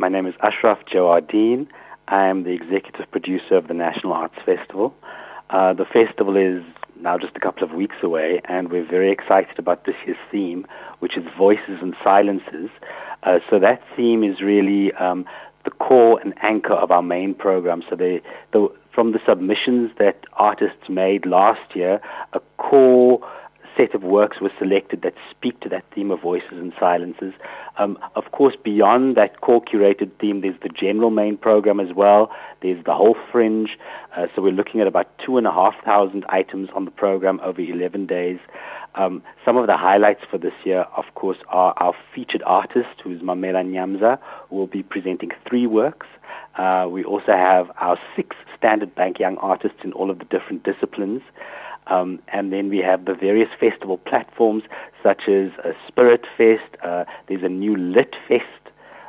My name is Ashraf Johaardien. I am the executive producer of the National Arts Festival. Uh, the festival is now just a couple of weeks away, and we're very excited about this year's theme, which is Voices and Silences. Uh, so that theme is really um, the core and anchor of our main program. So they, the, from the submissions that artists made last year, a core set of works were selected that speak to that theme of voices and silences. Um, of course, beyond that core curated theme, there's the general main program as well. There's the whole fringe. Uh, so we're looking at about two and a half thousand items on the program over 11 days. Um, some of the highlights for this year, of course, are our featured artist, who is Mamela Nyamza, who will be presenting three works. Uh, we also have our six Standard Bank young artists in all of the different disciplines. Um, and then we have the various festival platforms such as uh, Spirit Fest. Uh, there's a new Lit Fest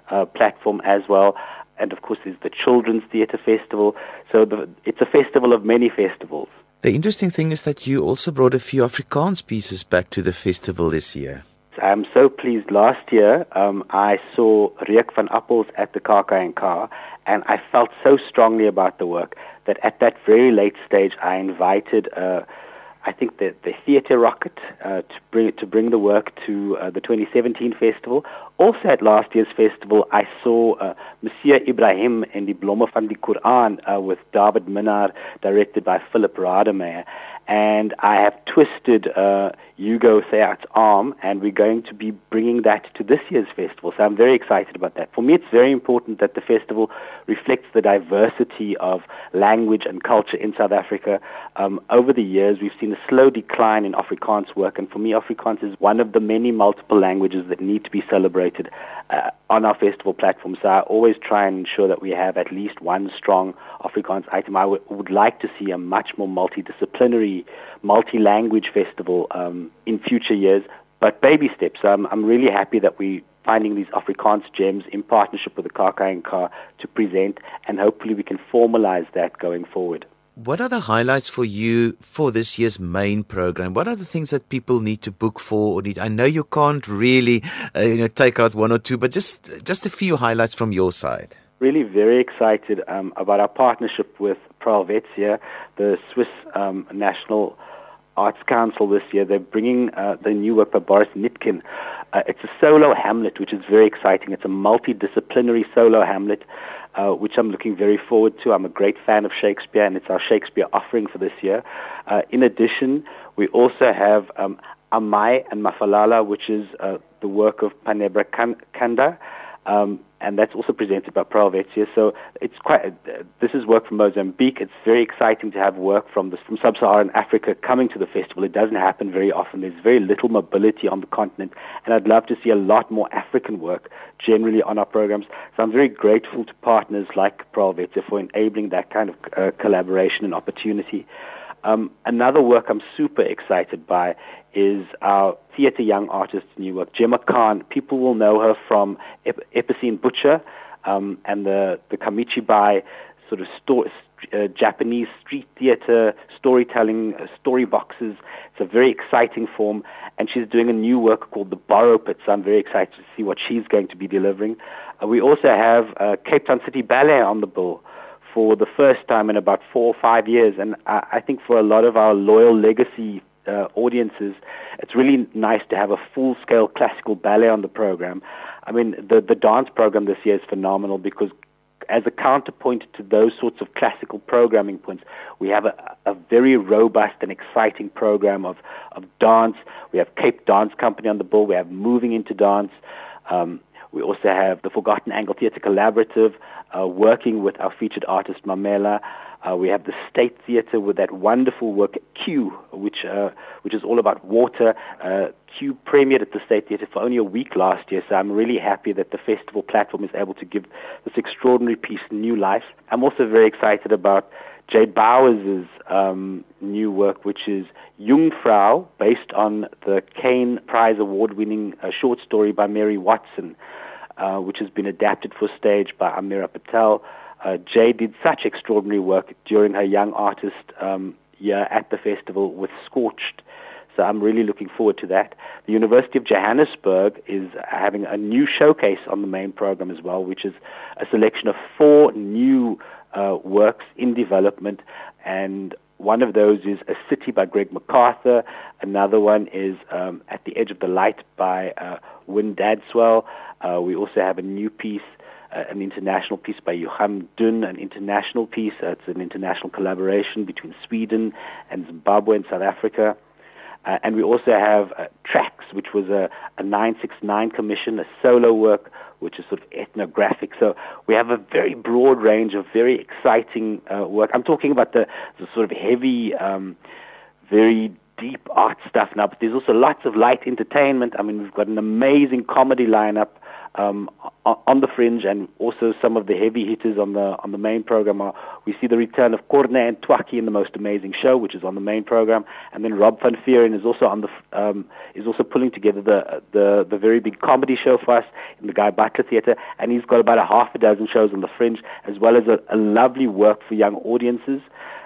uh, platform as well. And of course, there's the Children's Theatre Festival. So the, it's a festival of many festivals. The interesting thing is that you also brought a few Afrikaans pieces back to the festival this year. I'm so pleased. Last year, um, I saw Reuk van Appels at the KKNK, and I felt so strongly about the work that at that very late stage, I invited uh, I think the, the theatre rocket uh, to bring to bring the work to uh, the 2017 festival. Also at last year's festival, I saw uh, Monsieur Ibrahim and the Blomme van die Quran uh, with David Minnaar, directed by Philip Rademeyer and I have twisted uh, Hugo Theart's arm, and we're going to be bringing that to this year's festival. So I'm very excited about that. For me, it's very important that the festival reflects the diversity of language and culture in South Africa. Um, over the years, we've seen a slow decline in Afrikaans work, and for me, Afrikaans is one of the many multiple languages that need to be celebrated uh, on our festival platform. So I always try and ensure that we have at least one strong Afrikaans item. I w- would like to see a much more multidisciplinary, multi-language festival um, in future years, but baby steps. Um, I'm really happy that we finding these Afrikaans gems in partnership with the KKNK to present, and hopefully we can formalize that going forward. What are the highlights for you for this year's main program? What are the things that people need to book for or need? I know you can't really, uh, you know, take out one or two, but just just a few highlights from your side. Really, very excited um, about our partnership with Pro Helvetia, the Swiss um, National Arts Council this year. They're bringing uh, the new work by Boris Nikitin. Uh, it's a solo Hamlet, which is very exciting. It's a multidisciplinary solo Hamlet uh, which I'm looking very forward to. I'm a great fan of Shakespeare, and it's our Shakespeare offering for this year. Uh, in addition, we also have um, Amai and Mafalala, which is uh, the work of Panaibra Canda. Um, and that's also presented by Pro Helvetia. So it's quite. Uh, this is work from Mozambique. It's very exciting to have work from the, from sub-Saharan Africa coming to the festival. It doesn't happen very often. There's very little mobility on the continent, and I'd love to see a lot more African work generally on our programs. So I'm very grateful to partners like Pro Helvetia for enabling that kind of uh, collaboration and opportunity. Um, another work I'm super excited by is our theatre young artist's new work, Gemma Kahn. People will know her from Ep- Epicene Butcher um, and the, the Kamishibai sort of sto- uh, Japanese street theatre storytelling, uh, story boxes. It's a very exciting form, and she's doing a new work called The Borrow Pit, so I'm very excited to see what she's going to be delivering. Uh, we also have uh, Cape Town City Ballet on the bill for the first time in about four or five years. And I, I think for a lot of our loyal legacy uh, audiences, it's really nice to have a full-scale classical ballet on the program. I mean, the, the dance program this year is phenomenal because as a counterpoint to those sorts of classical programming points, we have a, a very robust and exciting program of, of dance. We have Cape Dance Company on the bill. We have Moving into Dance. Um, we also have the Forgotten Angle Theatre Collaborative uh, working with our featured artist Mamela. Uh, we have the State Theatre with that wonderful work Q, which uh, which is all about water. Uh, Q premiered at the State Theatre for only a week last year, so I'm really happy that the festival platform is able to give this extraordinary piece new life. I'm also very excited about Jay Bowers' um, new work, which is Jungfrau, based on the Caine Prize Award-winning uh, short story by Mary Watson uh, which has been adapted for stage by Amira Patel. Uh, Jay did such extraordinary work during her young artist um, year at the festival with Scorched. So I'm really looking forward to that. The University of Johannesburg is having a new showcase on the main program as well, which is a selection of four new uh, works in development and one of those is A City by Greg MacArthur. Another one is um, At the Edge of the Light by uh, Wyn Dadswell. Uh, we also have a new piece, uh, an international piece by Johan Dun, an international piece. Uh, it's an international collaboration between Sweden and Zimbabwe and South Africa. Uh, and we also have uh, Tracks, which was a, a 969 commission, a solo work which is sort of ethnographic. So we have a very broad range of very exciting uh, work. I'm talking about the, the sort of heavy, um, very deep art stuff now, but there's also lots of light entertainment. I mean, we've got an amazing comedy lineup um, on the fringe, and also some of the heavy hitters on the on the main program. Are, we see the return of Corne and Twakkie in the most amazing show, which is on the main program, and then Rob van Vuuren is also on the um, is also pulling together the the the very big comedy show for us in the Guy Butler Theatre, and he's got about a half a dozen shows on the fringe, as well as a, a lovely work for young audiences.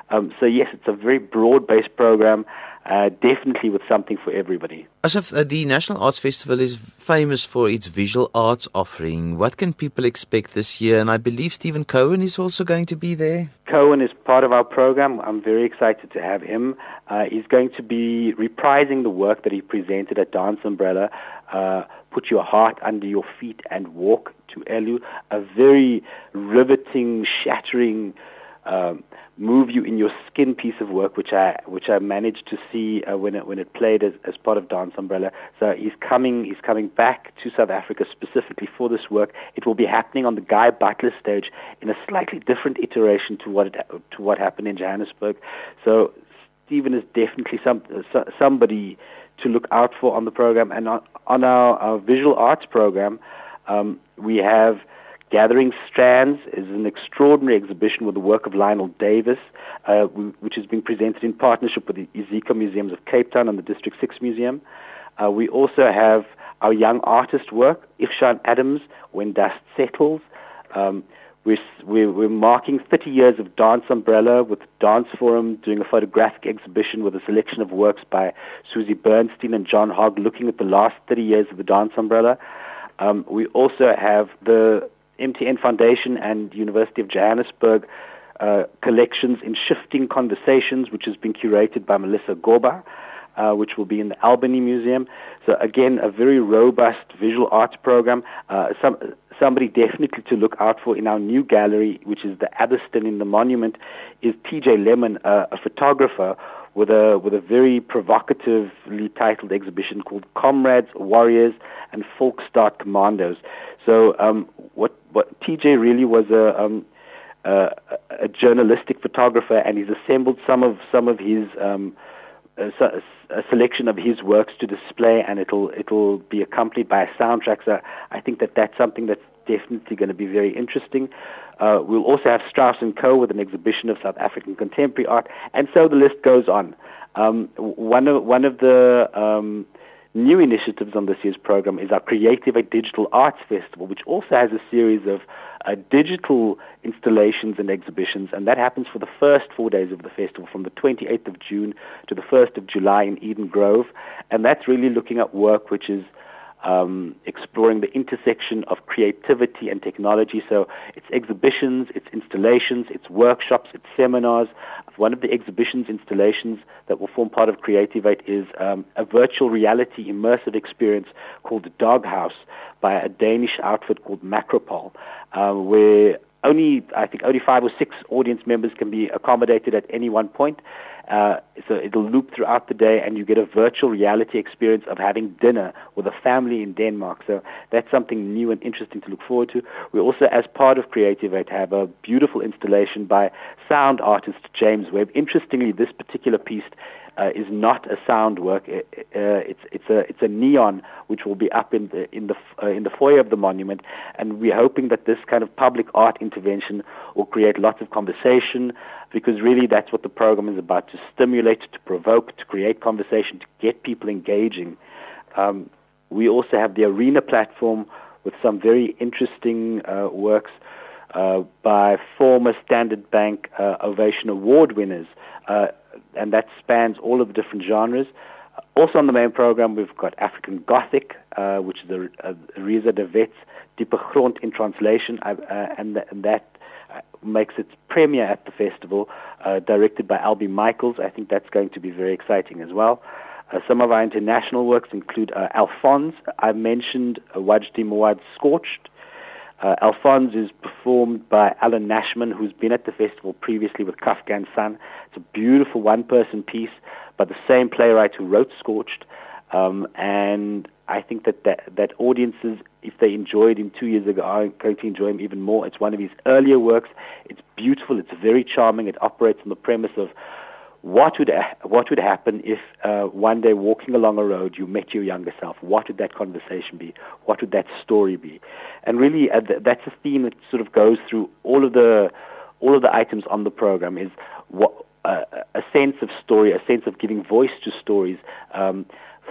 Um, so yes, it's a very broad-based program, uh, definitely with something for everybody. Asaf, uh, the National Arts Festival is famous for its visual arts offering. What can people expect this year? And I believe Steven Cohen is also going to be there. Cohen is part of our program. I'm very excited to have him. Uh, he's going to be reprising the work that he presented at Dance Umbrella, uh, Put Your Heart Under Your Feet and Walk to Elu, a very riveting, shattering, um, move you in your skin piece of work, which I which I managed to see uh, when it when it played as, as part of Dance Umbrella. So he's coming he's coming back to South Africa specifically for this work. It will be happening on the Guy Butler stage in a slightly different iteration to what it, to what happened in Johannesburg. So Steven is definitely some somebody to look out for on the program and on, on our, our visual arts program. Um, we have Gathering Strands is an extraordinary exhibition with the work of Lionel Davis, uh, which has been presented in partnership with the Iziko Museums of Cape Town and the District 6 Museum. Uh, we also have our young artist work, Igshaan Adams, When Dust Settles. Um, we're, we're, we're, marking 30 years of Dance Umbrella with Dance Forum doing a photographic exhibition with a selection of works by Suzy Bernstein and John Hogg looking at the last 30 years of the Dance Umbrella. Um, we also have the MTN Foundation and University of Johannesburg uh, collections in Shifting Conversations, which has been curated by Melissa Goba, uh, which will be in the Albany Museum. So again, a very robust visual arts program. Uh, some, somebody definitely to look out for in our new gallery, which is the Addiston in the Monument, is T.J. Lemon, uh, a photographer with a with a very provocatively titled exhibition called Comrades, Warriors, and Volkstaat Commandos. So um, what what TJ really was a um, uh, a journalistic photographer, and he's assembled some of some of his um, a, a, selection of his works to display, and it'll it'll be accompanied by a soundtrack. So I think that that's something that's definitely going to be very interesting. Uh, we'll also have Strauss and Co. with an exhibition of South African contemporary art, and so the list goes on. Um, one of one of the um, new initiatives on this year's program is our Creative Digital Arts Festival, which also has a series of uh, digital installations and exhibitions, and that happens for the first four days of the festival, from the 28th of June to the 1st of July in Eden Grove, and that's really looking at work which is um, exploring the intersection of creativity and technology. So it's exhibitions, it's installations, it's workshops, it's seminars. One of the exhibitions installations that will form part of Creativate is um, a virtual reality immersive experience called the Doghouse by a Danish outfit called Makropol, uh, where only I think only five or six audience members can be accommodated at any one point. Uh, so it'll loop throughout the day, and you get a virtual reality experience of having dinner with a family in Denmark. So that's something new and interesting to look forward to. We also, as part of Creative Creativate, have a beautiful installation by sound artist James Webb. Interestingly, this particular piece uh, is not a sound work. Uh, it's it's a it's a neon which will be up in the in the uh, in the foyer of the monument, and we're hoping that this kind of public art intervention will create lots of conversation, because really that's what the program is about: to stimulate, to provoke, to create conversation, to get people engaging. Um, we also have the arena platform with some very interesting uh, works uh, by former Standard Bank uh, Ovation Award winners. Uh, and that spans all of the different genres. Also on the main program, we've got African Gothic, uh, which is a, a Reza de Diepe Grond in translation, uh, and, th- and, that uh, makes its premiere at the festival, uh, directed by Albie Michaels. I think that's going to be very exciting as well. Uh, some of our international works include uh, Alphonse. I mentioned uh, Wajdi Mouawad's Scorched. Uh, Alphonse is performed by Alan Nashman, who's been at the festival previously with Kafka Son. It's a beautiful one-person piece by the same playwright who wrote Scorched. Um, and I think that, that that audiences, if they enjoyed him two years ago, are going to enjoy him even more. It's one of his earlier works. It's beautiful. It's very charming. It operates on the premise of what would what would happen if uh, one day walking along a road you met your younger self? What would that conversation be? What would that story be? And really, uh, th- that's a theme that sort of goes through all of the all of the items on the program. Is what uh, a sense of story, a sense of giving voice to stories, um,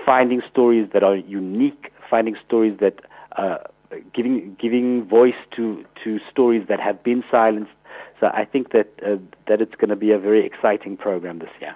finding stories that are unique, finding stories that uh, giving giving voice to to stories that have been silenced I think that uh, that it's going to be a very exciting program this year.